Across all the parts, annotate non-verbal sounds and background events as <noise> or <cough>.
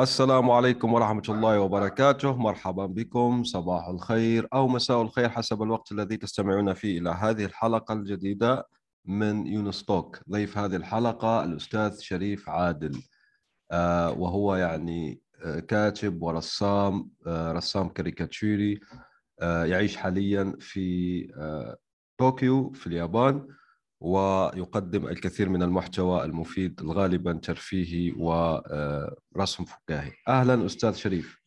السلام عليكم ورحمة الله وبركاته. مرحبا بكم. صباح الخير أو مساء الخير حسب الوقت الذي تستمعون فيه إلى هذه الحلقة الجديدة من يونس Talk. ضيف هذه الحلقة الأستاذ شريف عادل آه وهو يعني آه كاتب ورسام آه رسام كاريكاتشوري آه يعيش حاليا في آه طوكيو في اليابان. ويقدم الكثير من المحتوى المفيد غالبا ترفيهي ورسم فكاهي. أهلا أستاذ شريف.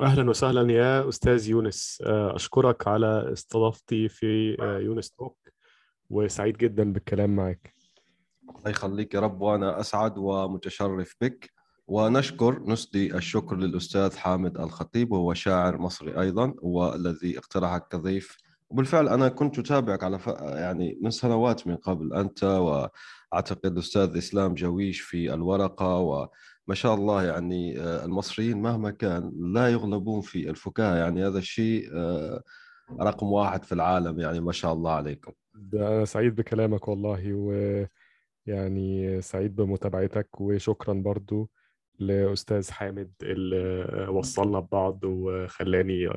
أهلا وسهلا يا أستاذ يونس. أشكرك على استضافتي في يونس توك وسعيد جدا بالكلام معك. الله يخليك يا رب وأنا أسعد ومتشرف بك. ونشكر نسدي الشكر للأستاذ حامد الخطيب وهو شاعر مصري أيضا والذي اقترحك كضيف وبالفعل أنا كنت أتابعك على ف... يعني من سنوات من قبل أنت وأعتقد الاستاذ إسلام جويش في الورقة وما شاء الله يعني المصريين مهما كان لا يغلبون في الفكاهة. يعني هذا الشيء رقم واحد في العالم يعني ما شاء الله عليكم. أنا سعيد بكلامك والله ويعني سعيد بمتابعتك وشكرا برضو لأستاذ حامد اللي وصلنا ببعض وخلاني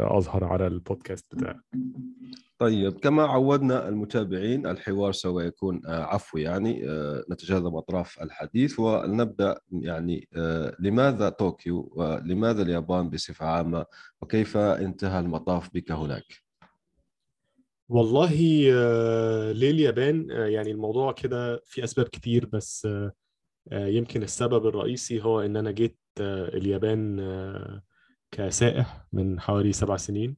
أظهر على البودكاست بتاعك طيب كما عودنا المتابعين الحوار سوف يكون عفوي يعني نتجاذب أطراف الحديث ونبدأ يعني لماذا طوكيو ولماذا اليابان بصفة عامة وكيف انتهى المطاف بك هناك؟ والله ليه اليابان؟ يعني الموضوع كده في أسباب كتير بس يمكن السبب الرئيسي هو إن أنا جيت اليابان كسائح من حوالي سبع سنين.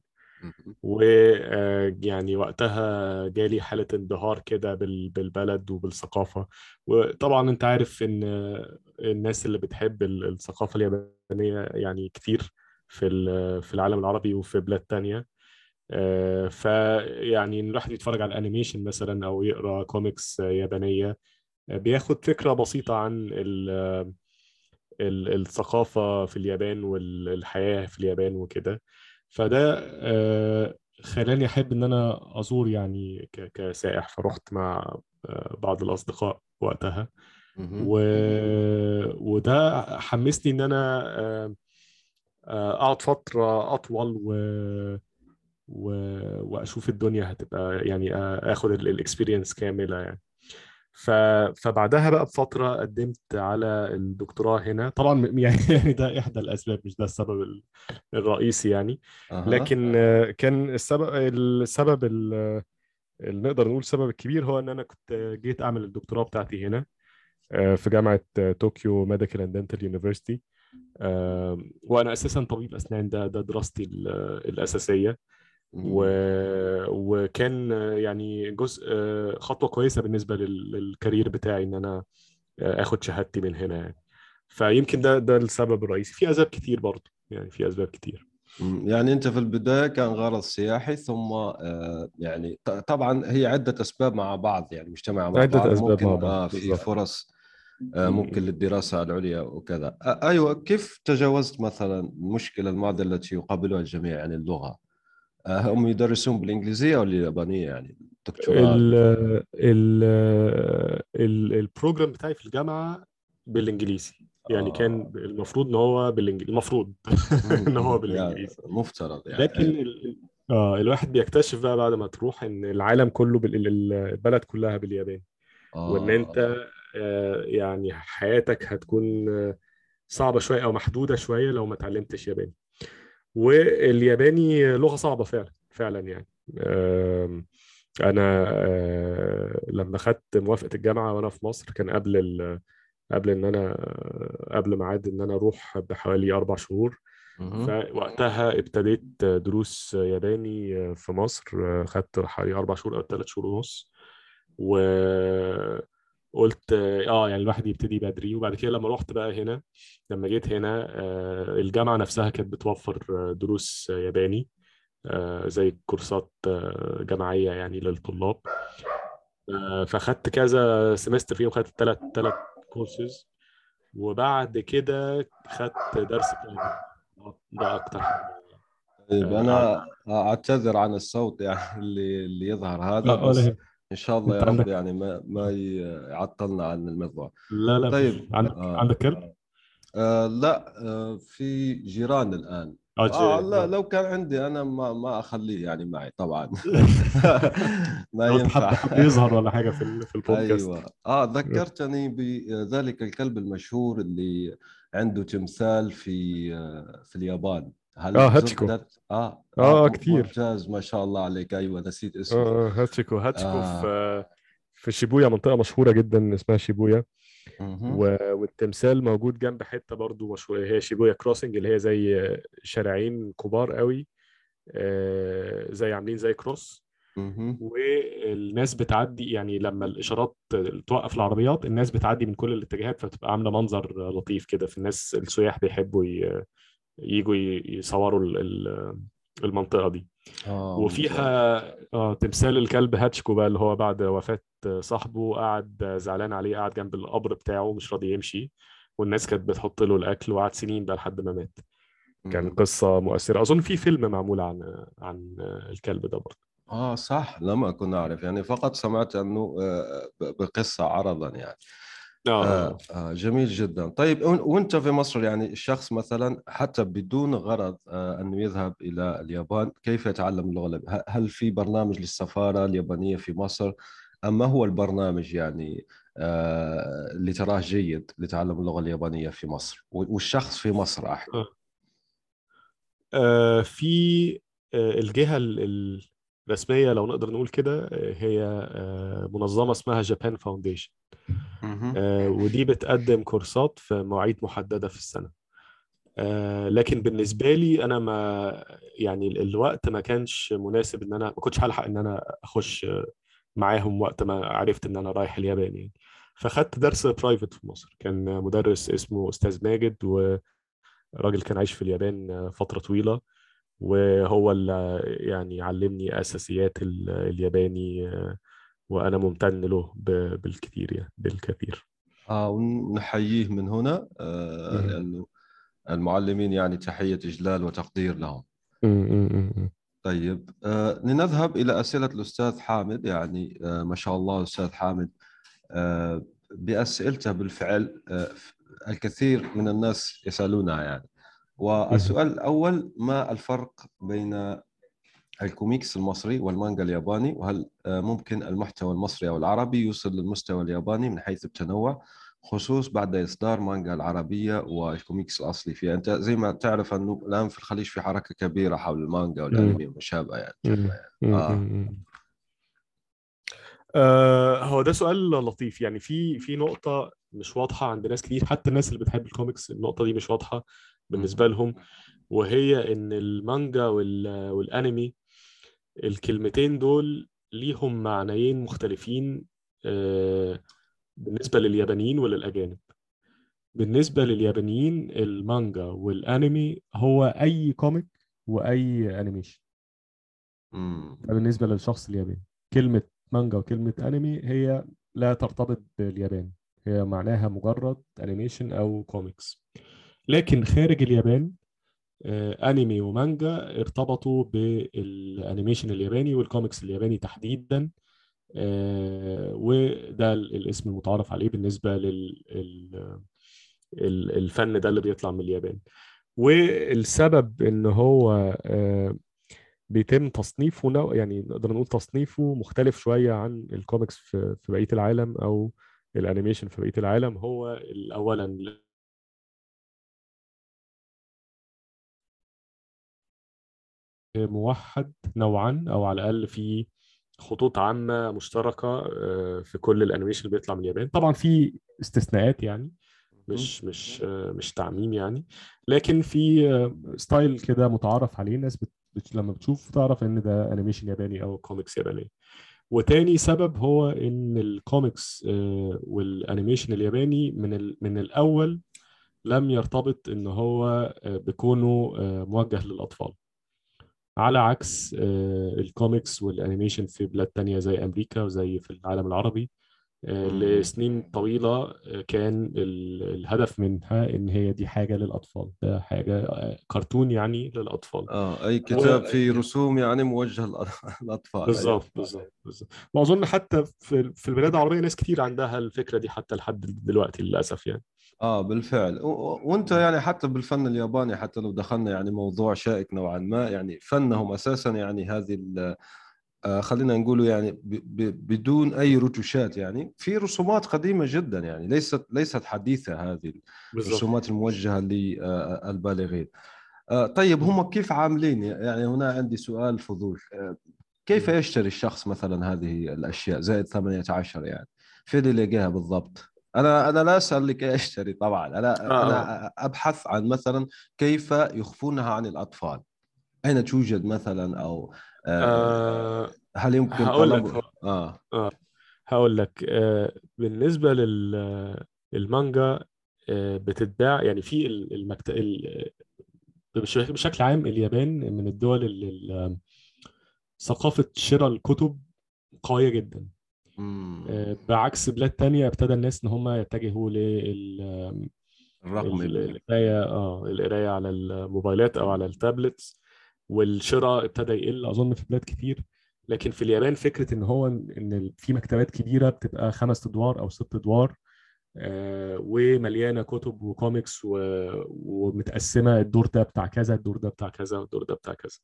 ويعني وقتها جالي حالة انبهار كده بالبلد وبالثقافة. وطبعا أنت عارف إن الناس اللي بتحب الثقافة اليابانية يعني كتير في في العالم العربي وفي بلاد تانية. فيعني الواحد يتفرج على ال animation مثلا أو يقرأ كوميكس يابانية بياخد فكرة بسيطة عن الثقافة في اليابان والحياة في اليابان وكده. فده خلاني أحب إن أنا أزور يعني كسائح. فرحت مع بعض الأصدقاء وقتها. و... وده حمسني إن أنا أقعد فترة أطول و... و... وأشوف الدنيا هتبقى يعني آخد الإكسبيرينس كاملة يعني. ف... فبعدها بقى بفترة قدمت على الدكتوراه هنا. طبعا <laughs> يعني ده إحدى الأسباب مش ده السبب الرئيسي يعني. أه. لكن كان السبب السبب اللي نقدر نقول السبب الكبير هو إن أنا كنت جيت أعمل الدكتوراه بتاعتي هنا في جامعة Tokyo Medical and Dental University وأنا أساسا طبيب أسنان ده ده دراستي الأساسية. و... وكان يعني جزء خطوة كويسة بالنسبة لل career بتاعي إن أنا آخد شهادتي من هنا يعني. فيمكن ده ده السبب الرئيسي. في أسباب كتير برضه يعني في أسباب كتير. يعني أنت في البداية كان غرض سياحي ثم يعني طبعا هي عدة أسباب مع بعض يعني مجتمع مع عدة بعض أسباب ممكن مع بعض في فرص ممكن للدراسة العليا وكذا. أيوه كيف تجاوزت مثلا المشكلة المعضله التي يقابلها الجميع يعني اللغة؟ هم يدرسون بالإنجليزية ولا اليابانية يعني ال ال ال البروجرام بتاعي في الجامعة بالإنجليزي. يعني آه. كان المفروض إن هو بالانجليزي المفروض <laughs> إن هو بالإنجليزي. يعني مفترض يعني. لكن ال... آه الواحد بيكتشف بقى بعد ما تروح إن العالم كله بال... البلد كلها بالياباني. آه. وان أنت آه يعني حياتك هتكون صعبة شوية أو محدودة شوية لو ما اتعلمتش ياباني. والياباني لغة صعبة فعلا فعلا يعني. أنا لما خدت موافقة الجامعة وأنا في مصر كان قبل ال... قبل إن أنا قبل ميعاد إن أنا أروح بحوالي أربع شهور. فوقتها ابتديت دروس ياباني في مصر خدت حوالي أربع شهور أو ثلاث شهور ونص. و... قلت آه يعني الواحد يبتدي بدري وبعد كده لما رحت بقى هنا لما جيت هنا آه، الجامعة نفسها كانت بتوفر آه، دروس ياباني آه، زي كورسات آه، جماعية يعني للطلاب آه، فخدت كذا semester فيهم خدت ثلاث ثلاث كورسز وبعد كده خدت درس. ده أكتر طيب آه، أنا أعتذر عن الصوت يعني <laughs> اللي اللي يظهر هذا بس. إن شاء الله يا رب يعني ما ما يعطلنا عن الموضوع لا لا طيب. عندك آه. عندك كلب؟ آه لا آه في جيران الآن آه جي- لا آه. لو كان عندي أنا ما ما أخليه يعني معي طبعا <laughs> <laughs> ما ينفع حد يظهر ولا حاجة في في البودكاست أيوه آه ذكرتني بذلك الكلب المشهور اللي عنده تمثال في آه، في اليابان هل آه هاتشيكو. ذات آه آه آه كتير. ممتاز ما شاء الله عليك. أيوه نسيت اسمه. آه هاتشيكو. هاتشيكو آه. في في شيبويا منطقة مشهورة جدا اسمها شيبويا. و... والتمثال موجود جنب حتة برضو مشهورة هي شيبويا crossing اللي هي زي شارعين كبار قوي آه، زي عاملين زي كروس. والناس بتعدي يعني لما الإشارات توقف العربيات الناس بتعدي من كل الاتجاهات فبتبقى عاملة منظر لطيف كده في الناس السياح بيحبوا ي... يجوا يصوروا ال- ال- المنطقة دي. ممتاز وفيها آه تمثال الكلب هاتشكو بقى اللي هو بعد وفاة صاحبه قعد زعلان عليه قعد جنب القبر بتاعه مش راضي يمشي. والناس كانت بتحط له الأكل وقعد سنين بقى لحد ما مات. كان مم. قصة مؤثرة. أظن في فيلم معمول عن عن الكلب ده برضه. آه صح. لما كنا أعرف. يعني فقط سمعت أنه آه، بقصة عرضا يعني. آه. آه جميل جدا. طيب وإنت في مصر يعني الشخص مثلا حتى بدون غرض آه انه يذهب إلى اليابان كيف يتعلم اللغة؟ هل في برنامج للسفارة اليابانية في مصر؟ أم ما هو البرنامج يعني آه اللي تراه جيد لتعلم اللغة اليابانية في مصر؟ والشخص في مصر أحيانا آه. آه، في آه، الرسمية لو نقدر نقول كده آه، هي آه، منظمة اسمها جابان فاونديشن مهم. ودي بتقدم كورسات في مواعيد محددة في السنة. آه، لكن بالنسبة لي أنا ما يعني ال- الوقت ما كانش مناسب إن أنا ما كنتش هلحق إن أنا أخش آه، معاهم وقت ما عرفت إن أنا رايح اليابان يعني. فخدت درس برايفت في مصر. كان مدرس اسمه أستاذ ماجد وراجل كان عايش في اليابان آه، فترة طويلة. وهو اللي يعني علمني أساسيات ال- الياباني آه، وأنا ممتن له بالكثير يعني بالكثير. آه ونحييه من هنا آه. لأنه المعلمين يعني تحية إجلال وتقدير لهم. طيب آه لنذهب إلى أسئلة الأستاذ حامد يعني آه ما شاء الله الأستاذ حامد. آه بأسئلته بالفعل آه الكثير من الناس يسألونها يعني. والسؤال الأول ما الفرق بين الكوميكس المصري والمانجا الياباني؟ وهل آه ممكن المحتوى المصري أو العربي يوصل للمستوى الياباني من حيث التنوع خصوص بعد إصدار مانجا العربية والكوميكس الأصلي فيها؟ أنت زي ما تعرف أنه الآن في الخليج في حركة كبيرة حول المانجا والأنمي وما شابه يعني. م- آه. آه، هو ده سؤال لطيف. يعني في في نقطة مش واضحة عند ناس كتير حتى الناس اللي بتحب الكوميكس النقطة دي مش واضحة. بالنسبة لهم وهي إن المانجا وال- والأنمي الكلمتين دول ليهم معنيين مختلفين آه، بالنسبة لليابانيين وللأجانب. بالنسبة لليابانيين المانجا والأنمي هو أي comic مم. ده بالنسبة للشخص الياباني كلمة مانجا وكلمة أنمي هي لا ترتبط باليابان هي معناها مجرد animation أو كوميكس لكن خارج اليابان آه، أنمي ومانجا ارتبطوا بال animation الياباني والكوميكس الياباني تحديدا آه، وده ال- الاسم المتعارف عليه بالنسبة للفن ده اللي بيطلع من اليابان. والسبب إن هو آه، بيتم تصنيفه نوع يعني نقدر نقول تصنيفه مختلف شوية عن الكوميكس في بقية العالم أو ال animation في بقية العالم هو أولا موحد نوعا أو على الأقل في خطوط عامة مشتركة آه، في كل ال animation اللي بيطلع من اليابان. طبعا في استثناءات يعني مش مش آه، مش تعميم يعني. لكن في آه، style كده متعارف عليه الناس بت... لما بتشوف تعرف إن ده animation ياباني أو كوميكس ياباني وتاني سبب هو إن ال comics وال animation الياباني من ال- من الأول لم يرتبط إن هو بكونه موجه للأطفال. على عكس آه، ال comics وال animation في بلاد تانية زي أمريكا وزي في العالم العربي آه،. لسنين طويلة آه، كان ال- الهدف منها إن هي دي حاجة للأطفال ده حاجة آه، كرتون يعني للأطفال آه أي كتاب و- فيه رسوم يعني موجه للأ- <laughs> للأطفال أيوة. بالظبط بالظبط بالظبط واظن حتى في البلاد العربية ناس كتير عندها الفكرة دي حتى لحد دلوقتي للأسف يعني آه بالفعل. و- وأنت يعني حتى بالفن الياباني حتى لو دخلنا يعني موضوع شائك نوعا ما يعني فنهم أساسا يعني هذه آه خلينا نقول يعني ب- ب- بدون أي رتوشات يعني في رسومات قديمة جدا يعني ليست ليست حديثة هذه الرسومات الموجهة للبالغين آه طيب هم كيف عاملين؟ يعني هنا عندي سؤال فضول. آه كيف يشتري الشخص مثلا هذه الأشياء؟ زائد 18 يعني. فين اللي يلاقيها بالضبط؟ أنا أنا لا أسأل لك أشتري طبعا. أنا آه. أنا أبحث عن مثلا كيف يخفونها عن الأطفال. أين توجد مثلا أو آه آه هل يمكن هقول لك. طلب آه. هقول لك. آه بالنسبة للمانجا آه بتتباع يعني في ال- المكت... ال- بش- بشكل عام اليابان من الدول اللي ال- ثقافة شراء الكتب قوية جدا. مم. آه بعكس بلاد تانية ابتدى الناس إن هم يتجهوا لل الرقم ال- القراية آه القراية على الموبايلات أو على ال tablets والشراء ابتدى يقل أظن في بلاد كتير لكن في اليابان فكرة إن هو ان في مكتبات كبيرة بتبقى خمس أدوار أو ست أدوار آه، ومليانة كتب وكوميكس و- ومتقسمة الدور ده بتاع كذا الدور ده بتاع كذا والدور ده بتاع كذا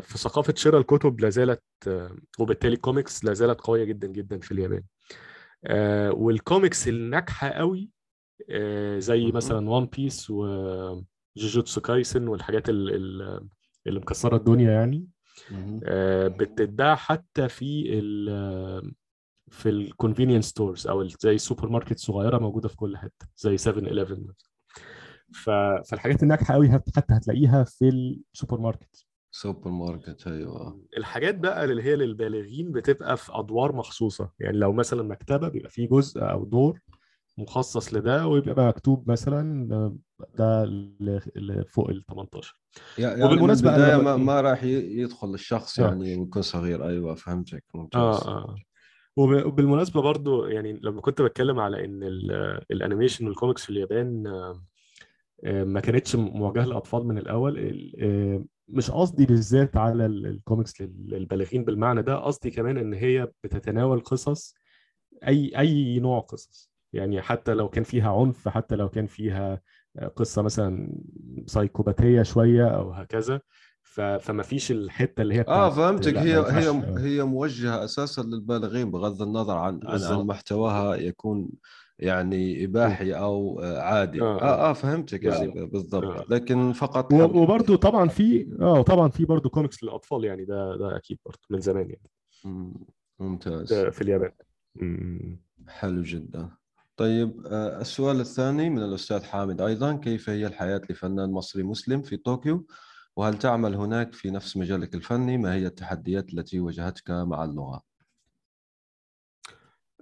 فثقافة شراء الكتب لا زالت آه، وبالتالي الكوميكس لا زالت قوية جدا جدا في اليابان آه، والكوميكس الناجحة قوي آه، زي. مثلا One Piece و Jujutsu Kaisen والحاجات ال- ال- اللي مكسرة الدنيا يعني. آه، بتتباع حتى في ال في ال convenience stores أو زي السوبر ماركت صغيرة موجودة في كل حتة زي 7 11 ف... فالحاجات الناجحة قوي حتى هتلاقيها في السوبر ماركت سوبر ماركت أيوه. الحاجات بقى اللي هي للبالغين بتبقى في أدوار مخصوصة. يعني لو مثلا مكتبة بيبقى فيه جزء أو دور مخصص لده ويبقى مكتوب مثلا ده ل- فوق ال 18 يعني وبالمناسبة من أنا البداية ما, ما راح يدخل الشخص آه. يعني ويكون صغير أيوه فهمتك. ممتاز. آه وب- وبالمناسبة برضو يعني لما كنت بتكلم على إن ال- ال animation وال comics في اليابان آه، آه، ما كانتش موجهة للأطفال من الأول ال- آه، مش قصدي بالذات على ال- الكوميكس لل- للبالغين بالمعنى ده قصدي كمان إن هي بتتناول قصص أي أي نوع قصص يعني حتى لو كان فيها عنف حتى لو كان فيها قصة مثلا سايكوباتية شوية أو هكذا فما فيش الحتة اللي هي آه فهمتك هي. هي هي موجهة أساسا للبالغين بغض النظر عن عن, عن. محتواها يكون يعني إباحي أو آه، عادي. آه، آه آه. آه فهمتك يعني بالظبط. بالضبط. آه. لكن فقط و- حب- وبرضه طبعا في آه طبعا في برضه كوميكس للأطفال يعني ده ده أكيد برضه من زمان يعني. مم، ممتاز. ده في اليابان. حلو جدا. طيب آه، السؤال الثاني من الأستاذ حامد. أيضا كيف هي الحياة لفنان مصري مسلم في طوكيو؟ وهل تعمل هناك في نفس مجالك الفني ما هي التحديات التي واجهتك مع اللغة؟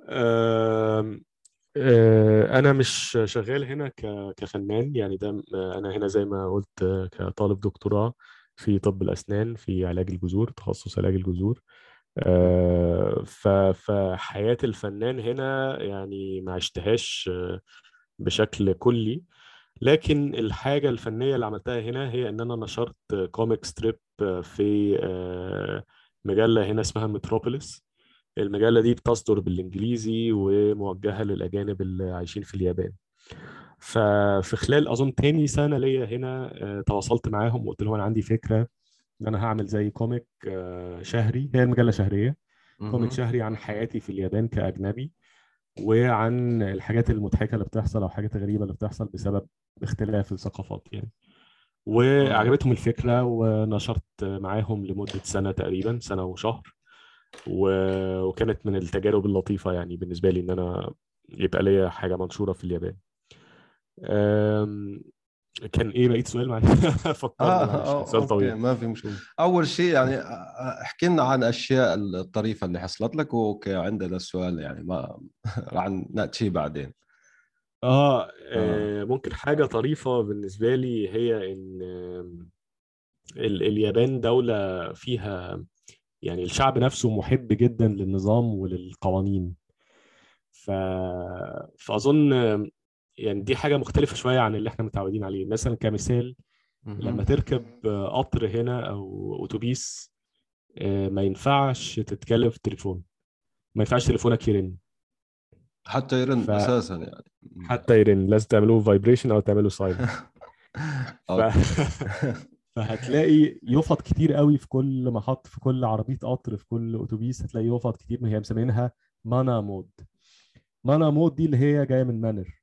آه، أنا مش شغال هنا كفنان يعني ده آه، أنا هنا زي ما قلت آه، كطالب دكتوراه في طب الأسنان في علاج الجذور تخصص علاج الجذور. آه، فحياة الفنان هنا يعني ما عشتهاش آه، بشكل كلي. لكن الحاجة الفنية اللي عملتها هنا هي إن أنا نشرت comic strip في آه، مجلة هنا اسمها Metropolis المجلة دي بتصدر بالإنجليزي وموجهة للأجانب اللي عايشين في اليابان. ففي خلال أظن تاني سنة ليا هنا آه، تواصلت معاهم وقلت لهم أنا عندي فكرة إن أنا هعمل زي comic آه، شهري. هي المجلة شهرية. comic. شهري عن حياتي في اليابان كأجنبي وعن الحاجات المضحكة اللي بتحصل أو حاجات غريبة اللي بتحصل بسبب اختلاف الثقافات يعني. وعجبتهم الفكرة ونشرت معاهم لمدة سنة تقريبا سنة وشهر. وكانت من التجارب اللطيفة يعني بالنسبة لي إن أنا يبقى ليا حاجة منشورة في اليابان. كان إيه بقيت سؤال معلش <laughs> آه معلش آه، كان سؤال طويل. ما في مشكلة. أول شيء يعني آه، احكي لنا عن الاشياء الطريفة اللي حصلت لك. أوكي عندنا السؤال يعني ما <laughs> راح نأتي بعدين. آه آه. آه، ممكن حاجة طريفة بالنسبة لي هي إن آم، ال- اليابان دولة فيها يعني الشعب نفسه محب جدا للنظام وللقوانين. ف... فأظن آم، يعني دي حاجة مختلفة شوية عن اللي إحنا متعودين عليه. مثلا كمثال لما. تركب قطر هنا أو أتوبيس آه، ما ينفعش تتكلم في التليفون. ما ينفعش تليفونك يرن. حتى يرن ف... أساسا يعني. حتى يرن. لازم تعملوه vibration أو تعمله silent <laughs> ف... <laughs> فهتلاقي يفط كتير قوي في كل محط في كل عربية قطر في كل أتوبيس هتلاقي يفط كتير. ما هي مسمينها マナーモード. マナーモード دي اللي هي جاية من manner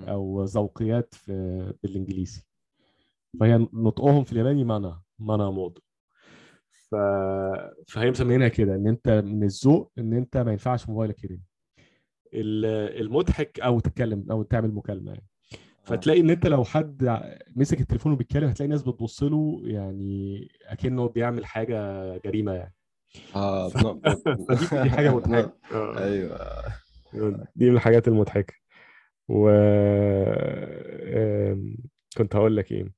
أو ذوقيات في بالإنجليزي. فهي نطقهم في الياباني マナー マナーモード. ف... فهي مسمينها كده إن أنت من الذوق إن أنت ما ينفعش موبايلك يرن. ال- المضحك أو تتكلم أو تعمل مكالمة يعني. فتلاقي إن أنت لو حد مسك التليفون وبيتكلم هتلاقي ناس بتبص له يعني أكنه بيعمل حاجة جريمة يعني. آه <laughs> ف... دي حاجة مضحكة. <laughs> آه. أيوه. <laughs> دي من الحاجات المضحكة. و كنت هقول لك إيه.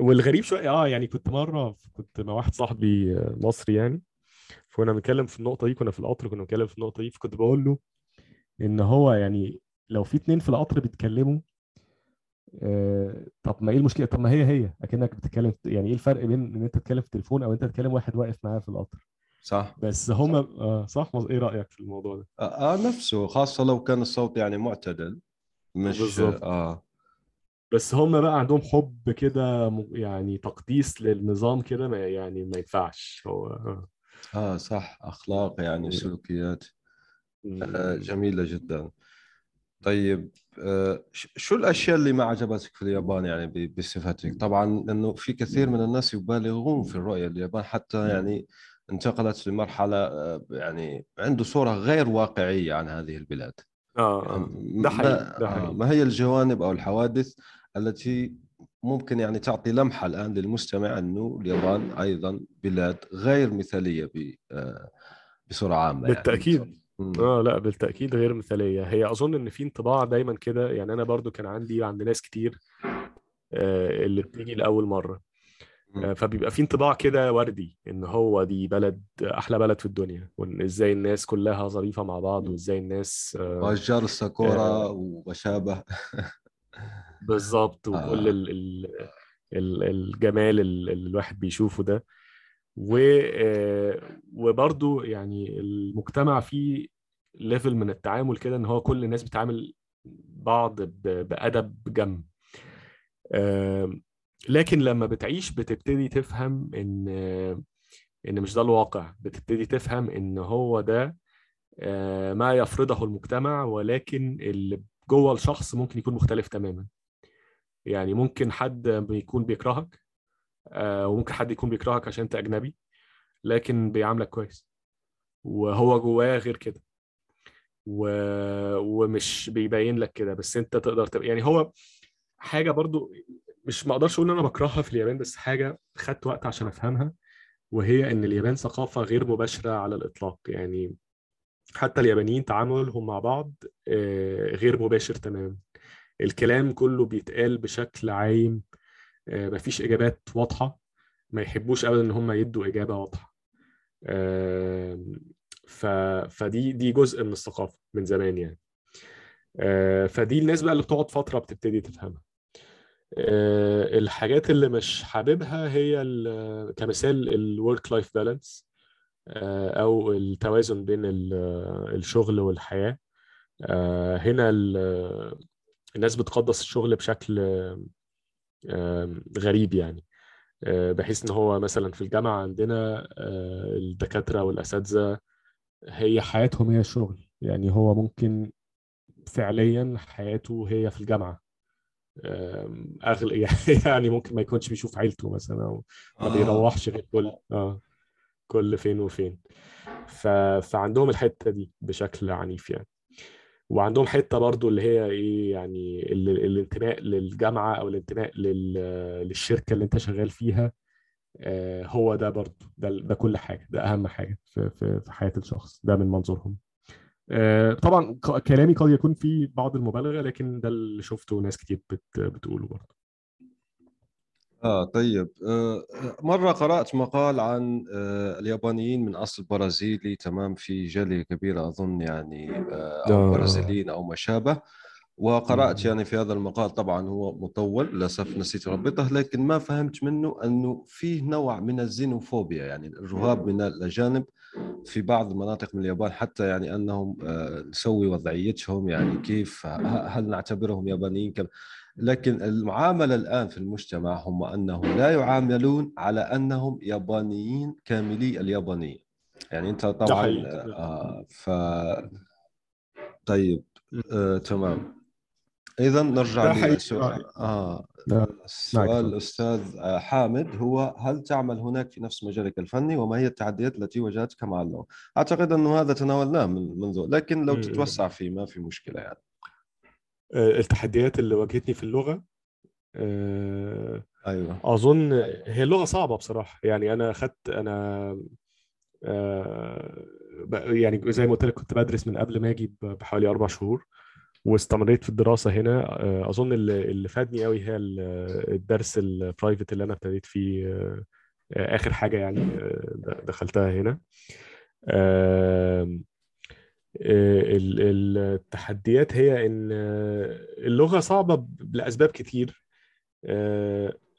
والغريب شوية آه يعني كنت مرة كنت مع واحد صاحبي آه، مصري يعني. فكنا بنتكلم في النقطة دي كنا في القطر كنا بنتكلم في النقطة دي فكنت بقول له إن هو يعني لو في اتنين في القطر بيتكلموا آه، طب ما إيه المشكلة؟ طب ما هي هي أكنك بتتكلم يعني إيه الفرق بين إن أنت تتكلم في التليفون أو أنت تتكلم واحد واقف معاه في القطر صح. بس هما آه صح؟ إيه رأيك في الموضوع ده؟ آه آه، نفسه خاصة لو كان الصوت يعني معتدل مش آه. بس هما بقى عندهم حب كده يعني تقديس للنظام كده ما يعني ما ينفعش. هو آه. آه صح. أخلاق يعني سلوكيات. آه م- جميلة جدا. طيب آه شو الأشياء اللي ما عجبتك في اليابان يعني بصفتك؟ طبعا لأنه في كثير من الناس يبالغون في الرؤية اليابان حتى يعني انتقلت لمرحلة آه يعني عنده صورة غير واقعية عن هذه البلاد. آه يعني آه ده حقيقي ما, ده آه حقيقي. ما هي الجوانب أو الحوادث التي ممكن يعني تعطي لمحة الآن للمستمع أنه اليابان أيضا بلاد غير مثالية ب- آه بصورة عامة يعني. بالتأكيد. مم. آه لأ بالتأكيد غير مثالية. هي أظن إن في انطباع دايما كده. يعني أنا برضو كان عندي عند ناس كتير آه اللي بتيجي لأول مرة. آه، فبيبقى في انطباع كده وردي إن هو دي بلد أحلى بلد في الدنيا وإن إزاي الناس كلها ظريفة مع بعض وإزاي الناس آه، واشجار الساكورا آه، وما شابه بالظبط <laughs> وكل آه. ال ال الجمال اللي الواحد بيشوفه ده. و آه، يعني المجتمع فيه ليفل من التعامل كده إن هو كل الناس بتعامل بعض ب- بأدب جم. لكن لما بتعيش بتبتدي تفهم إن إن مش ده الواقع. بتبتدي تفهم إن هو ده آه، ما يفرضه المجتمع ولكن اللي جوه الشخص ممكن يكون مختلف تماما. يعني ممكن حد بيكون بيكرهك وممكن حد يكون بيكرهك عشان انت أجنبي لكن بيعاملك كويس. وهو جواه غير كده. و... ومش بيبين لك كده بس انت تقدر تبقى يعني هو حاجة برضو مش ما أقدرش أقول إن أنا بكرهها في اليابان بس حاجة خدت وقت عشان أفهمها وهي إن اليابان ثقافة غير مباشرة على الإطلاق. يعني حتى اليابانيين تعاملهم مع بعض آه، غير مباشر تماما. الكلام كله بيتقال بشكل عايم. آه، مفيش إجابات واضحة ما يحبوش ابدا إن هم يدوا إجابة واضحة. ف... فدي دي جزء من الثقافة من زمان يعني. آه، فدي الناس بقى اللي بتقعد فترة بتبتدي تفهمها. آه، الحاجات اللي مش حاببها هي ال- كمثال ال work life balance أو التوازن بين ال- الشغل والحياة. آه، هنا ال- الناس بتقدس الشغل بشكل آه، غريب يعني. آه، بحيث إن هو مثلا في الجامعة عندنا آه، الدكاترة والأساتذة هي حياتهم هي الشغل. يعني هو ممكن فعليا حياته هي في الجامعة. اغلى <laughs> يعني ممكن ما يكونش بيشوف عيلته مثلا أو ما آه. بيروحش غير كل آه كل فين وفين. ف... فعندهم الحتة دي بشكل عنيف يعني. وعندهم حتة برضو اللي هي إيه يعني ال- الانتماء للجامعة أو الانتماء لل- للشركة اللي أنت شغال فيها آه، هو ده برضو ده ده كل حاجة ده أهم حاجة في في في حياة الشخص ده من منظورهم. آه، طبعا كلامي قد يكون فيه بعض المبالغة لكن ده اللي شفته ناس كتير بت بتقوله برضو. آه طيب آه مرة قرأت مقال عن آه اليابانيين من أصل برازيلي تمام في جالية كبيرة أظن يعني آه أو آه. برازيليين أو ما شابه وقرأت مم. يعني في هذا المقال طبعا هو مطول للأسف نسيت ربطه لكن ما فهمت منه أنه فيه نوع من الزينوفوبيا يعني الرهاب من الأجانب في بعض المناطق من اليابان حتى يعني أنهم آه نسوي وضعيتهم يعني كيف هل نعتبرهم يابانيين كم لكن المعاملة الآن في المجتمع هم أنهم لا يعاملون على أنهم يابانيين كاملي اليابانية يعني أنت طبعا. آه ف طيب آه تمام إذا نرجع. للسؤال آه السؤال آه، حامد هو هل تعمل هناك في نفس مجالك الفني وما هي التحديات التي واجهتك مع اللغة؟ أعتقد أنه هذا تناولناه من منذ لكن لو. تتوسع فيه ما في مشكلة يعني آه، التحديات اللي واجهتني في اللغة آه، أيوه أظن هي اللغة صعبة بصراحة يعني أنا اخدت أنا ب- يعني زي ما قلت لك كنت بدرس من قبل ما أجي بحوالي أربع شهور واستمريت في الدراسة هنا. آه، أظن اللي فادني قوي هي ال- الدرس البرايفت اللي أنا ابتديت فيه آه، آخر حاجة يعني آه، دخلتها هنا. التحديات هي إن اللغة صعبة لأسباب كتير.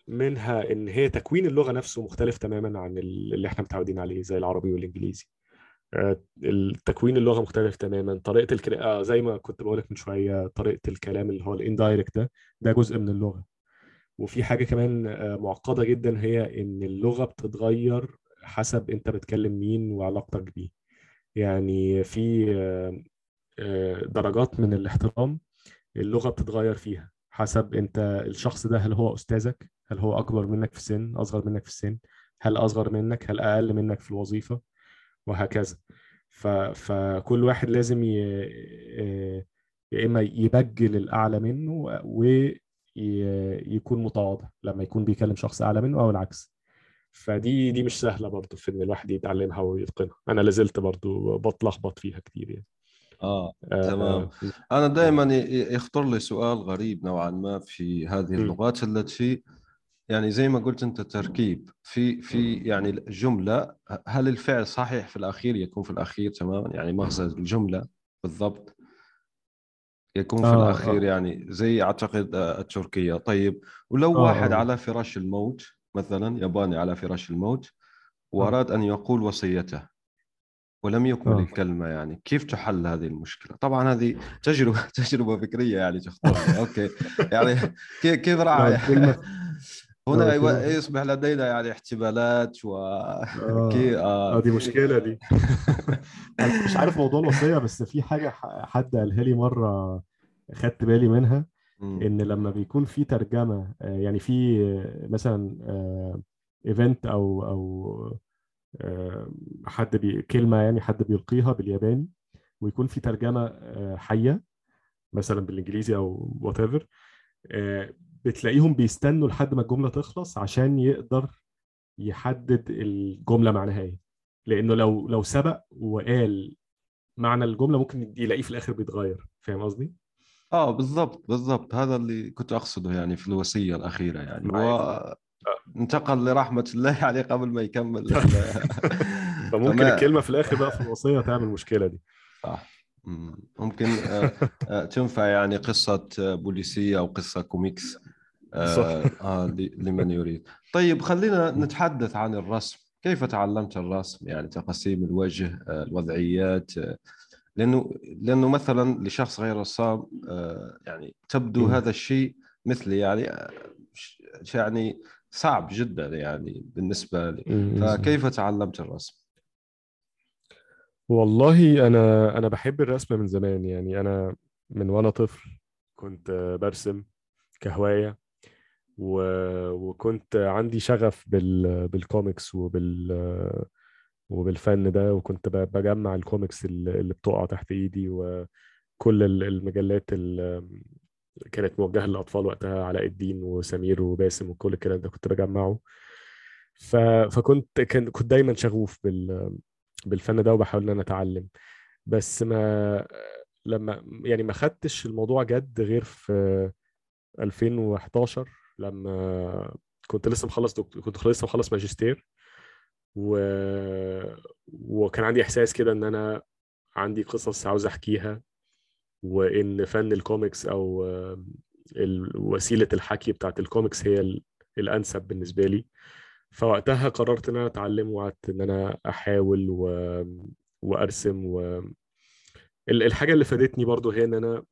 منها إن هي تكوين اللغة نفسه مختلف تماما عن ال- اللي إحنا متعودين عليه زي العربي والإنجليزي. التكوين اللغة مختلف تماما. طريقة الكلام زي ما كنت بقولك من شوية طريقة الكلام اللي هو الاندايركت ده ده جزء من اللغة. وفي حاجة كمان آه، معقدة جدا هي إن اللغة بتتغير حسب أنت بتكلم مين وعلاقتك بيه. يعني في آه، آه، درجات من الاحترام اللغة بتتغير فيها حسب أنت الشخص ده هل هو أستاذك؟ هل هو أكبر منك في السن؟ أصغر منك في السن؟ هل أصغر منك؟ هل أقل منك في الوظيفة؟ وهكذا. ف... فكل واحد لازم ي... آه، يا إما يبجل الأعلى منه ويكون متواضع لما يكون بيكلم شخص أعلى منه أو العكس. فدي دي مش سهلة برضه في إن الواحد يتعلمها ويتقنها. أنا لازلت برضه بتلخبط فيها كتير يعني. آه آه، تمام. أنا دائما يخطر لي سؤال غريب نوعا ما في هذه. اللغات التي يعني زي ما قلت أنت تركيب. في في يعني الجملة هل الفعل صحيح في الأخير؟ يكون في الأخير تماما يعني مغزى الجملة بالضبط. يكون في آه، الأخير آه. يعني زي أعتقد آه، التركية. طيب ولو آه، واحد آه. على فراش الموت مثلا ياباني على فراش الموت وأراد أن يقول وصيته ولم يكمل آه. الكلمة يعني كيف تحل هذه المشكلة؟ طبعا هذه تجربة <laughs> تجربة فكرية يعني تخطر لي. okay. يعني <laughs> كيف كيف راح آه، هنا آه، يو- كلمة- يصبح لدينا يعني احتمالات و <laughs> آه. كي- آه آه. دي مشكلة دي <laughs> مش عارف موضوع الوصية بس في حاجة ح- حد قالها لي مرة خدت بالي منها. إن لما بيكون في ترجمة آه، يعني في آه، مثلا event أو أو آه، حد بي كلمة يعني حد بيلقيها بالياباني ويكون في ترجمة آه، حية مثلا بالإنجليزي أو whatever بتلاقيهم بيستنوا لحد ما الجملة تخلص عشان يقدر يحدد الجملة معناها إيه. لأنه لو لو سبق وقال معنى الجملة ممكن يلاقيه في الآخر بيتغير. فاهم قصدي؟ آه بالضبط بالضبط. هذا اللي كنت أقصده يعني في الوصية الأخيرة يعني. و انتقل لرحمة الله عليه قبل ما يكمل. <laughs> فممكن فما- الكلمة في الآخر بقى في الوصية تعمل المشكلة دي. صح. مم. ممكن آه، آه، تنفع يعني قصة آه، بوليسية أو قصة كوميكس. آه،. آه، لمن يريد طيب خلينا نتحدث عن الرسم كيف تعلمت الرسم يعني تقاسيم الوجه آه، الوضعيات آه، لأنه لأنه مثلا لشخص غير رسام آه، يعني تبدو. هذا الشيء مثلي يعني يعني صعب جدا يعني بالنسبة لي. فكيف تعلمت الرسم؟ والله أنا أنا بحب الرسم من زمان يعني أنا من وأنا طفل كنت برسم كهواية و... وكنت عندي شغف بال... بالكوميكس وبال وبالفن ده وكنت بجمع الكوميكس اللي بتقع تحت إيدي و... كل ال- المجلات اللي كانت موجهة للأطفال وقتها علاء الدين وسمير وباسم وكل الكلام ده كنت بجمعه. ف... فكنت كان كنت دايما شغوف بال... بالفن ده وبحاول إن أنا أتعلم. بس ما لما يعني ما خدتش الموضوع جد غير في 2011 لما كنت لسه مخلص دكتور كنت لسه مخلص ماجستير و... وكان عندي إحساس كده إن أنا عندي قصص عاوز أحكيها وإن فن الكوميكس أو وسيلة الحكي بتاعت الكوميكس هي ال- الأنسب بالنسبة لي. فوقتها قررت إن أنا أتعلم وقعدت إن أنا أحاول و... وأرسم و... ال- الحاجة اللي فادتني برضو هي إن أنا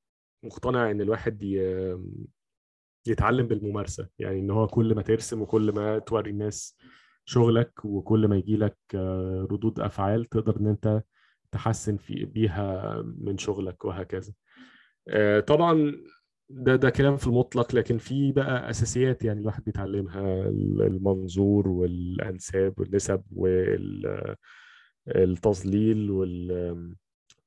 مقتنع إن الواحد ي... يتعلم بالممارسة. يعني إن هو كل ما ترسم وكل ما توري الناس شغلك وكل ما يجي لك ردود أفعال تقدر إن أنت تحسن في بيها من شغلك وهكذا. آه، طبعا ده ده كلام في المطلق لكن في بقى أساسيات يعني الواحد بيتعلمها. المنظور والأنساب والنسب والتظليل وال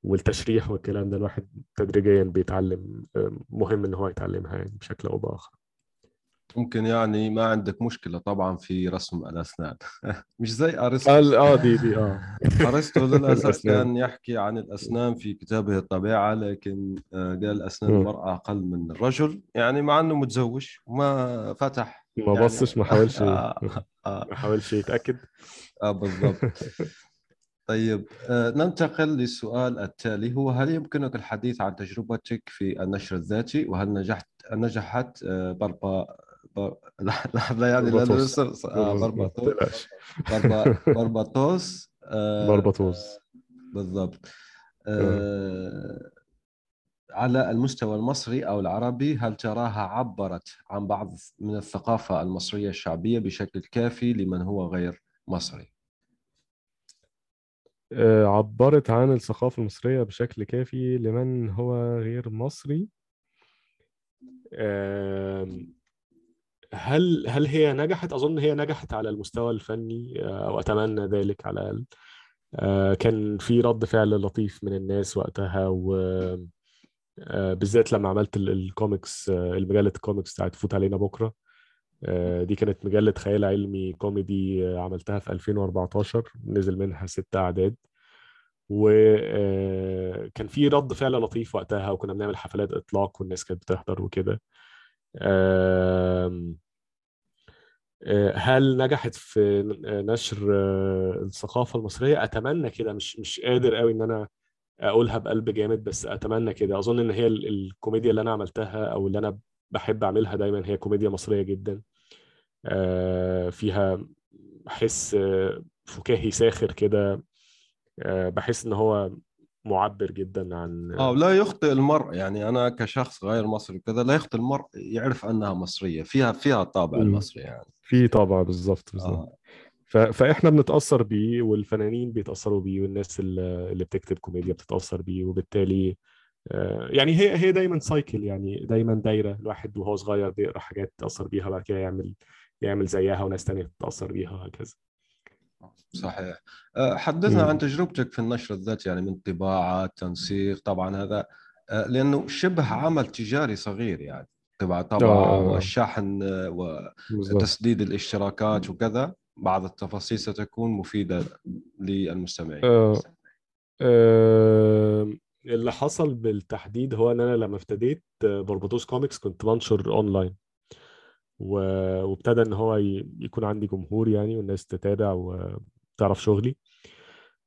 والتشريح والكلام ده الواحد تدريجيا بيتعلم مهم إن هو يتعلمها يعني بشكل أو بآخر. ممكن يعني ما عندك مشكلة طبعا في رسم الأسنان. <laughs> مش زي آه أرسطو آه دي دي آه. <laughs> للأسف الأسنان. كان يحكي عن الأسنان في كتابه الطبيعة لكن آه، قال أسنان مم. المرأة أقل من الرجل يعني مع أنه متزوج وما فتح ما يعني- بصش ما حاولش <laughs> آه آه. ما حاولش يتأكد. آه بالضبط. طيب آه، ننتقل للسؤال التالي هو هل يمكنك الحديث عن تجربتك في النشر الذاتي وهل نجحت نجحت آه، بربا بر... لحظة يعني. لسه آه،. برباطوس <laughs> آه، بربطوس بالضبط آه، على المستوى المصري أو العربي هل تراها عبرت عن بعض من الثقافة المصرية الشعبية بشكل كافي لمن هو غير مصري؟ آه، عبرت عن الثقافة المصرية بشكل كافي لمن هو غير مصري. هل هل هي نجحت؟ أظن هي نجحت على المستوى الفني آه، أو أتمنى ذلك على الأقل. آه، كان في رد فعل لطيف من الناس وقتها و بالذات لما عملت ال- الكوميكس المجلة الكوميكس بتاعت فوت علينا بكرة. دي كانت مجلة خيال علمي كوميدي آه، عملتها في 2014 نزل منها ست أعداد. وكان في رد فعل لطيف وقتها وكنا بنعمل حفلات إطلاق والناس كانت بتحضر وكده. آه، هل نجحت في نشر آه، الثقافة المصرية؟ أتمنى كده. مش مش قادر قوي إن أنا أقولها بقلب جامد بس أتمنى كده. أظن إن هي ال- الكوميديا اللي أنا عملتها أو اللي أنا بحب أعملها دايما هي كوميديا مصرية جدا. آه، فيها حس آه، فكاهي ساخر كده. آه، بحس إن هو معبر جدا عن آه لا يخطئ المرء. يعني أنا كشخص غير مصري كذا لا يخطئ المرء يعرف أنها مصرية. فيها فيها الطابع. المصري يعني. في طبعا بالظبط بالظبط. آه. ف- فإحنا بنتأثر بيه والفنانين بيتأثروا بيه والناس اللي اللي بتكتب كوميديا بتتأثر بيه وبالتالي آه، يعني هي هي دايما cycle يعني دايما دايرة. الواحد وهو صغير بيقرا حاجات تأثر بيها وبعد كده يعمل يعمل زيها وناس تانية تتاثر بيها وهكذا. صحيح. آه، حدثنا. عن تجربتك في النشر الذاتي يعني من طباعة تنسيق طبعا هذا آه، لأنه شبه عمل تجاري صغير يعني طبعا آه، آه. والشحن آه، وتسديد الاشتراكات وكذا. بعض التفاصيل ستكون مفيدة للمستمعين. آه، آه، اللي حصل بالتحديد هو إن أنا لما ابتديت آه، بربطوس كوميكس كنت بنشر أونلاين و- وابتدى إن هو ي- يكون عندي جمهور يعني والناس تتابع وتعرف شغلي.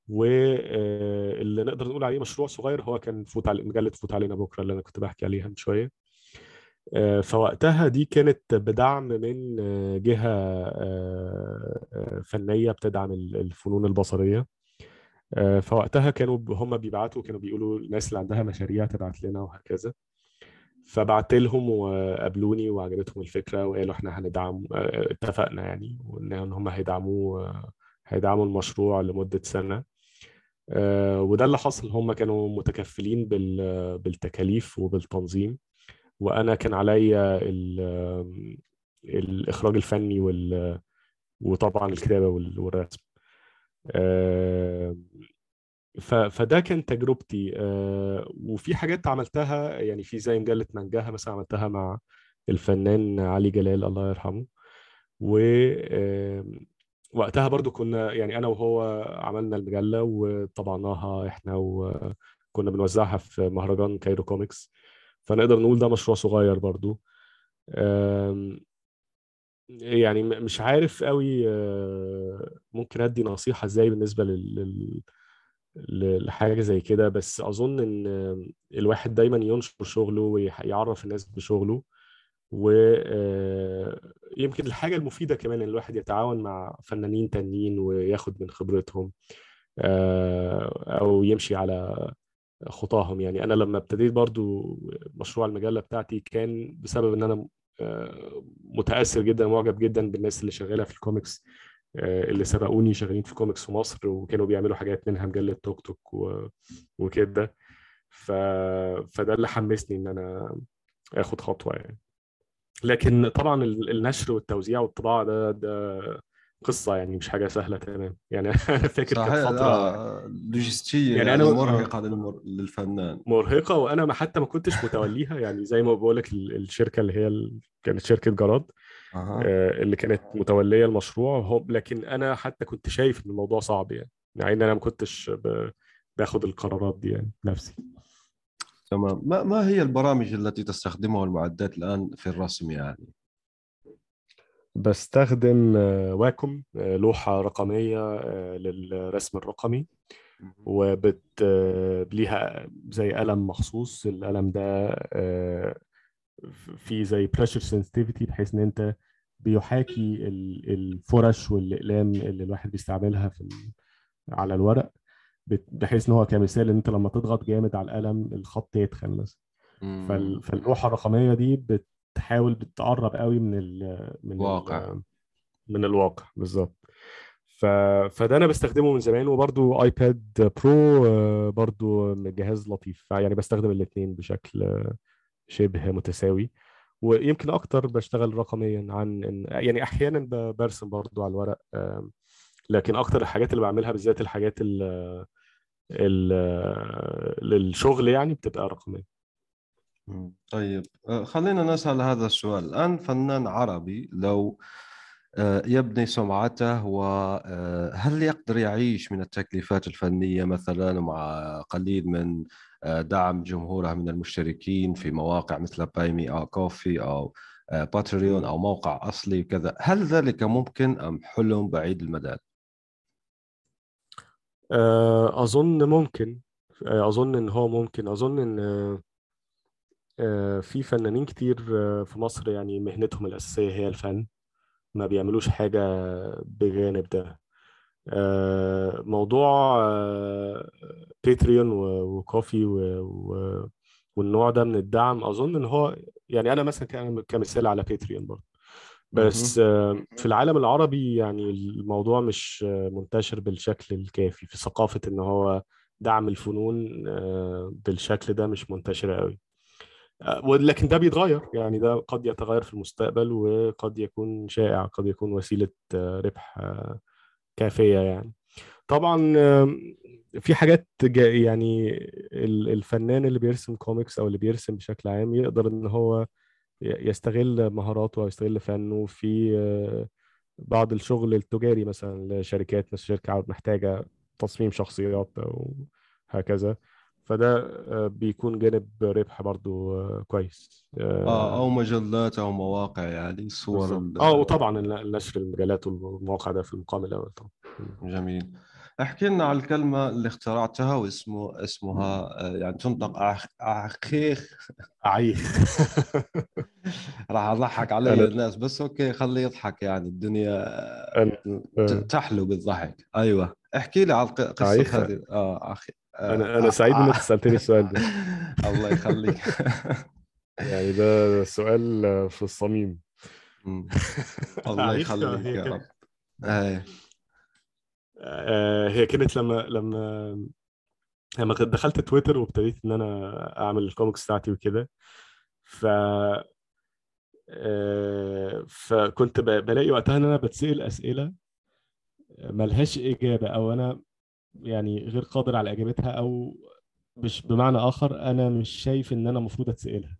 واللي نقدر نقول عليه مشروع صغير هو كان فوت علي مجلة فوت علينا بكرة اللي أنا كنت بحكي عليها من شوية. آه، فوقتها دي كانت بدعم من آه، جهة آه، آه، فنية بتدعم ال- الفنون البصرية. آه، فوقتها كانوا هم بيبعتوا كانوا بيقولوا الناس اللي عندها مشاريع تبعت لنا وهكذا. فبعت لهم وقابلوني وعجبتهم الفكرة وقالوا إحنا هندعم آه، اتفقنا يعني وان هم هيدعموا آه، هيدعموا المشروع لمدة سنة. آه، وده اللي حصل. هم كانوا متكفلين بال- بالتكاليف وبالتنظيم. وأنا كان عليا ال- الإخراج الفني وطبعا الكتابة وال- والرسم. آه،. فده كان تجربتي. آه، وفي حاجات عملتها يعني في زي مجلة منجاها مثلا عملتها مع الفنان علي جلال الله يرحمه. و وقتها برضو كنا يعني أنا وهو عملنا المجلة وطبعناها إحنا وكنا بنوزعها في مهرجان Cairo Comix. فنقدر نقول ده مشروع صغير برضو. يعني مش عارف قوي آه، ممكن أدي نصيحة إزاي بالنسبة لل... لل- ل- لحاجة زي كده. بس أظن إن الواحد دايما ينشر شغله ويعرف الناس بشغله ويمكن الحاجة المفيدة كمان إن الواحد يتعاون مع فنانين تانيين وياخد من خبرتهم آه، أو يمشي على خطاهم. يعني أنا لما ابتديت برضو مشروع المجلة بتاعتي كان بسبب إن أنا متأثر جدا معجب جدا بالناس اللي شغالة في الكوميكس آه، اللي سبقوني شغالين في كوميكس في مصر وكانوا بيعملوا حاجات منها مجلة توك توك. وكده ف... فده اللي حمسني إن أنا آخد خطوة يعني لكن طبعا ال- النشر والتوزيع والطباعة ده ده قصة يعني مش حاجة سهلة تمام. يعني <laughs> أنا فاكر كانت صحيح فترة لا لوجستية يعني يعني أنا- مرهقة للمر... للفنان. مرهقة وأنا ما حتى ما كنتش متوليها. يعني زي ما بقول لك الشركة اللي هي ال... كانت شركة جراد. آه، اللي كانت متولية المشروع. لكن أنا حتى كنت شايف إن الموضوع صعب يعني مع إن أنا ما كنتش ب- باخد القرارات دي يعني نفسي تمام. ما ما هي البرامج التي تستخدمها المعدات الآن في الرسم يعني؟ بستخدم آه، واكوم آه، لوحة رقمية آه، للرسم الرقمي وبت ليها زي قلم مخصوص. القلم ده في زي pressure sensitivity بحيث إن أنت بيحاكي ال- الفرش والأقلام اللي الواحد بيستعملها في على الورق بت- بحيث إن هو كمثال إن أنت لما تضغط جامد على القلم الخط يتخن مثلا. فاللوحة الرقمية دي بتحاول بتقرب قوي من ال من ال- واقع. من الواقع بالظبط ف... فده أنا بستخدمه من زمان وبرضو ايباد برو آه، برضو جهاز لطيف يعني بستخدم الاثنين بشكل آه، شبه متساوي ويمكن أكتر بشتغل رقميا عن إن- يعني أحيانا برسم برضو على الورق لكن أكتر الحاجات اللي بعملها بالذات الحاجات ال ال للشغل يعني بتبقى رقمية. طيب آه، خلينا نسأل هذا السؤال. الآن فنان عربي لو آه، يبني سمعته وهل يقدر يعيش من التكليفات الفنية مثلا مع قليل من آه، دعم جمهوره من المشتركين في مواقع مثل بايمي أو كوفي أو آه، باتريون أو موقع أصلي وكذا؟ هل ذلك ممكن أم حلم بعيد المدى؟ آه، أظن ممكن. آه، أظن إن هو ممكن. آه، آه، في فنانين كتير آه، في مصر يعني مهنتهم الأساسية هي الفن. ما بيعملوش حاجة بجانب ده. آه، موضوع آه، باتريون وكوفي والنوع ده من الدعم أظن إن هو يعني أنا مثلا كمثال على باتريون برضه. بس آه، في العالم العربي يعني الموضوع مش آه، منتشر بالشكل الكافي. في ثقافة إن هو دعم الفنون آه، بالشكل ده مش منتشر قوي آه، ولكن ده بيتغير. يعني ده قد يتغير في المستقبل وقد يكون شائع قد يكون وسيلة آه، ربح آه، كافية يعني. طبعا في حاجات جا- يعني ال- الفنان اللي بيرسم كوميكس أو اللي بيرسم بشكل عام يقدر إن هو يستغل مهاراته أو يستغل فنه في آه، بعض الشغل التجاري مثلا لشركات مثل شركة محتاجة تصميم شخصيات أو هكذا. فده آه، بيكون جانب ربح برضو آه، كويس. آه، أو آه، مجلات أو مواقع يعني صور آه وطبعا النشر المجالات والمواقع ده في المقام الأول طبعا. جميل. احكي لنا على الكلمة اللي اخترعتها واسمه اسمها يعني تنطق أخ أخيخ أعيخ راح أضحك علي الناس بس أوكي خليه يضحك يعني. الدنيا. تحلو بالضحك. أيوة. احكي لي على الق- قصة أعيخ. هذه. آه أخي آه، أنا أنا آه، سعيد إنك آه. سألتني السؤال ده. <laughs> الله يخليك. <laughs> يعني ده سؤال في الصميم. <laughs> الله يخليك يا رب. إيه آه، هي كانت لما لما لما دخلت تويتر وابتديت إن أنا أعمل الكوميكس بتاعتي وكده ف آه، فكنت ب- بلاقي وقتها إن أنا بتسأل أسئلة ملهاش إجابة أو أنا يعني غير قادر على إجابتها أو مش بمعنى آخر أنا مش شايف إن أنا المفروض أتسألها.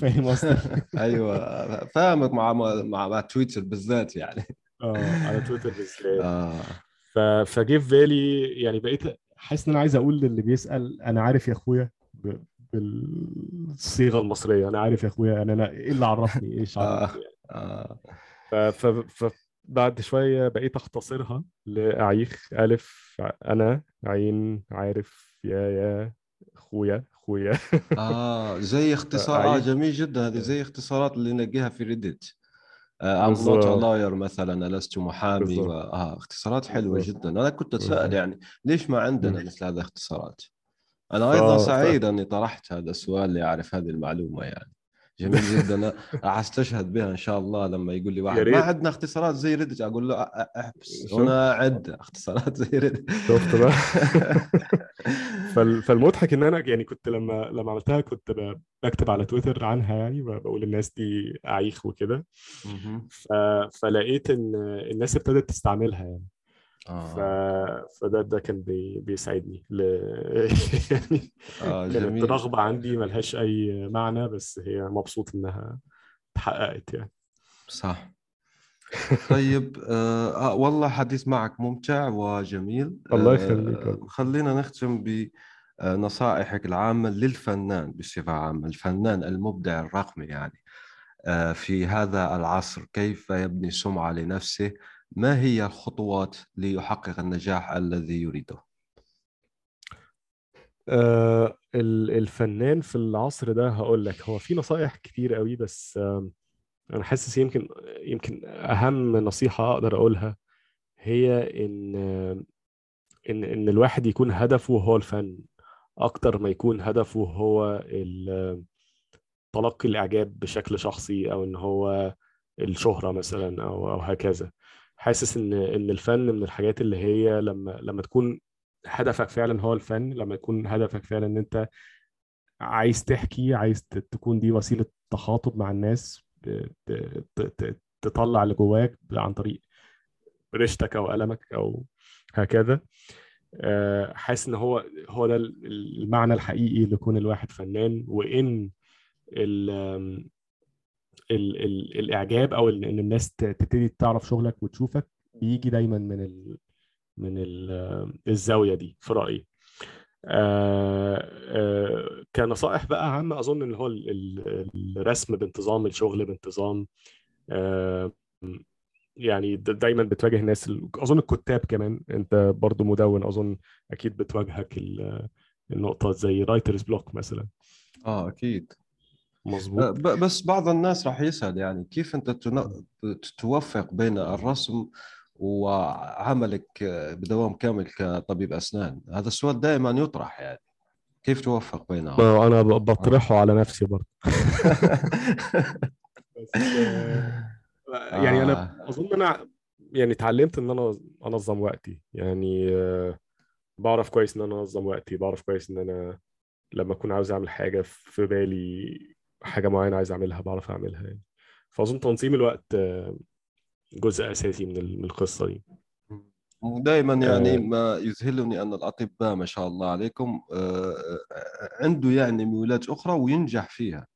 فاهم قصدي؟ <laughs> أيوه فاهمك مع مع مع تويتر بالذات يعني آه على تويتر بالذات <laughs> آه. فجه في بالي يعني بقيت حاسس إن أنا عايز أقول للي بيسأل أنا عارف يا أخويا. بالصيغة المصرية أنا عارف يا أخويا أنا أنا إيه اللي عرفني إيش عرفني آه. ف... ف... فبعد شوية بقيت أختصرها لأعيخ ألف أنا عين عارف يا يا اخويا اخويا آه زي <laughs> اختصار آه. جميل جدا هذه زي اختصارات اللي نلاقيها في آه not a بالظبط. lawyer مثلا لست محامي. و... آه اختصارات حلوة بالظبط. جدا أنا كنت أتساءل. يعني ليش ما عندنا. مثل هذه الاختصارات أنا أيضا سعيد أني طرحت هذا السؤال لأعرف هذه المعلومة يعني جميل جدا. أستشهد بها إن شاء الله لما يقول لي واحد. ما. عندنا اختصارات زي ريدت أقول له أحبس؟ هنا عده اختصارات زي ريدت شفت بقى. <laughs> فال- فالمضحك إن أنا يعني كنت لما لما عملتها كنت بكتب على تويتر عنها يعني بقول الناس دي أعيخ وكده. فلقيت إن الناس ابتدت تستعملها يعني. ف... آه. فده ده كان بي... بيساعدني ل... <laughs> يعني آه كانت رغبة عندي ملهاش أي معنى بس هي مبسوط إنها اتحققت يعني. صح. <laughs> طيب آه, آه والله حديث معك ممتع وجميل. الله آه يخليك. خلينا نختم بنصائحك العامة للفنان بصفة عامة الفنان المبدع الرقمي يعني. آه في هذا العصر كيف يبني سمعة لنفسه؟ ما هي الخطوات ليحقق النجاح الذي يريده؟ آه ال- الفنان في العصر ده هقول لك هو في نصائح كتير قوي بس آم، أنا حاسس يمكن يمكن أهم نصيحة أقدر أقولها هي إن إن إن الواحد يكون هدفه هو الفن أكتر ما يكون هدفه هو تلقي الإعجاب بشكل شخصي أو إن هو الشهرة مثلا أو أو هكذا. حاسس إن إن الفن من الحاجات اللي هي لما لما تكون هدفك فعلا هو الفن لما يكون هدفك فعلا إن أنت عايز تحكي عايز تكون دي وسيلة تخاطب مع الناس تطلع اللي جواك عن طريق ريشتك أو قلمك أو هكذا. آه، حاسس إن هو هو ده ال- المعنى الحقيقي لكون الواحد فنان وإن ال ال ال الإعجاب أو إن الناس تبتدي تعرف شغلك وتشوفك بيجي دايما من ال من ال الزاوية دي في رأيي. آه، آه، كنصائح بقى عامة أظن إن هو ال- ال- الرسم بانتظام الشغل بانتظام آه، يعني دايما بتواجه ال- أظن الكتاب كمان أنت برضو مدون أظن أكيد بتواجهك ال- النقطة زي writer's block مثلا. آه أكيد. مظبوط. ب- بس بعض الناس راح يسأل يعني كيف أنت توفق بين الرسم وعملك بدوام كامل كطبيب أسنان؟ هذا السؤال دائما يطرح يعني. كيف توفق بينهم؟ ب- بطرحه على نفسي برضه. <laughs> بس آه، يعني أنا آه. أظن أنا يعني اتعلمت إن أنا أنظم وقتي. يعني آه، بعرف كويس إن أنا أنظم وقتي. بعرف كويس إن أنا لما أكون عاوز أعمل حاجة في بالي حاجة معينة عايز أعملها بعرف أعملها يعني. فأظن تنظيم الوقت آه، جزء أساسي من ال- من القصة دي. ودائما يعني آه. ما يذهلني أن الأطباء ما شاء الله عليكم آه، عنده يعني ميولات أخرى وينجح فيها.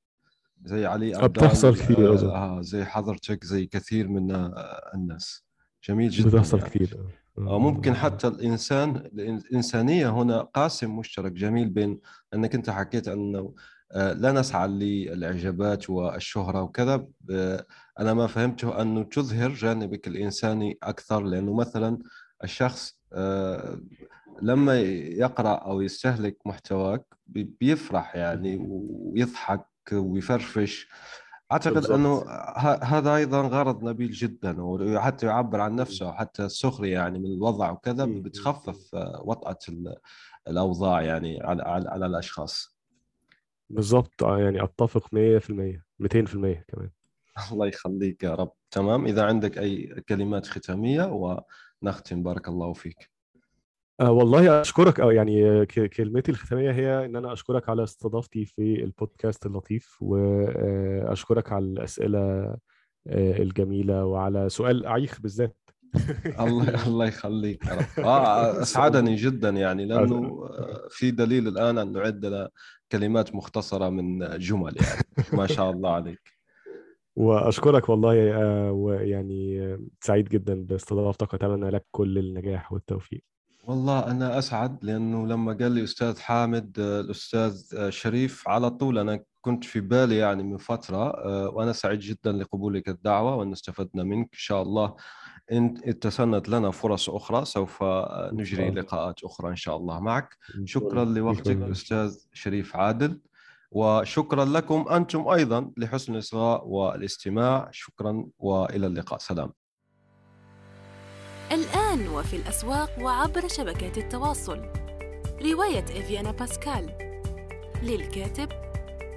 زي علي بتحصل أظن. آه زي حضرتك زي كثير من الناس. جميل جدا بتحصل يعني. كتير آه، ممكن حتى الإنسان الإنسانية هنا قاسم مشترك. جميل بين أنك أنت حكيت آه، لا نسعى للإعجابات والشهرة وكذا. آه، أنا ما فهمته أنه تظهر جانبك الإنساني أكثر لأنه مثلا الشخص آه، لما يقرأ أو يستهلك محتواك بي- بيفرح يعني ويضحك ويفرفش. أعتقد بالضبط. أنه ه- هذا أيضا غرض نبيل جدا وحتى يعبر عن نفسه وحتى السخرية يعني من الوضع وكذا. بتخفف آه، وطأة ال- الأوضاع يعني على, على, على الأشخاص. بالظبط آه يعني أتفق 100% 200% كمان. الله يخليك يا رب. تمام. إذا عندك أي كلمات ختامية ونختم. بارك الله فيك. آه والله أشكرك. يعني آه، ك- كلمتي الختامية هي إن أنا أشكرك على استضافتي في البودكاست اللطيف وأشكرك على الأسئلة آه، الجميلة وعلى سؤال اعيخ بالذات. الله <laughs> الله يخليك يا رب. آه أسعدني جدا يعني لأنه في دليل الآن انه عندنا كلمات مختصرة من جمل يعني. ما شاء الله عليك. وأشكرك والله آه، ويعني آه، سعيد جدا باستضافتك وأتمنى لك كل النجاح والتوفيق. والله أنا أسعد لأنه لما قال لي أستاذ حامد آه، الأستاذ آه، شريف على طول أنا كنت في بالي يعني من فترة آه، وأنا سعيد جدا لقبولك الدعوة وأن استفدنا منك. إن شاء الله إن اتسنت لنا فرص أخرى سوف نجري. لقاءات أخرى إن شاء الله معك. شكرا. لوقتك. أستاذ شريف عادل وشكرا لكم أنتم أيضا لحسن الإصغاء والاستماع. شكرا وإلى اللقاء. سلام. الآن وفي الأسواق وعبر شبكات التواصل. رواية إفيانا باسكال. للكاتب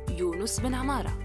يونس بن عمارة.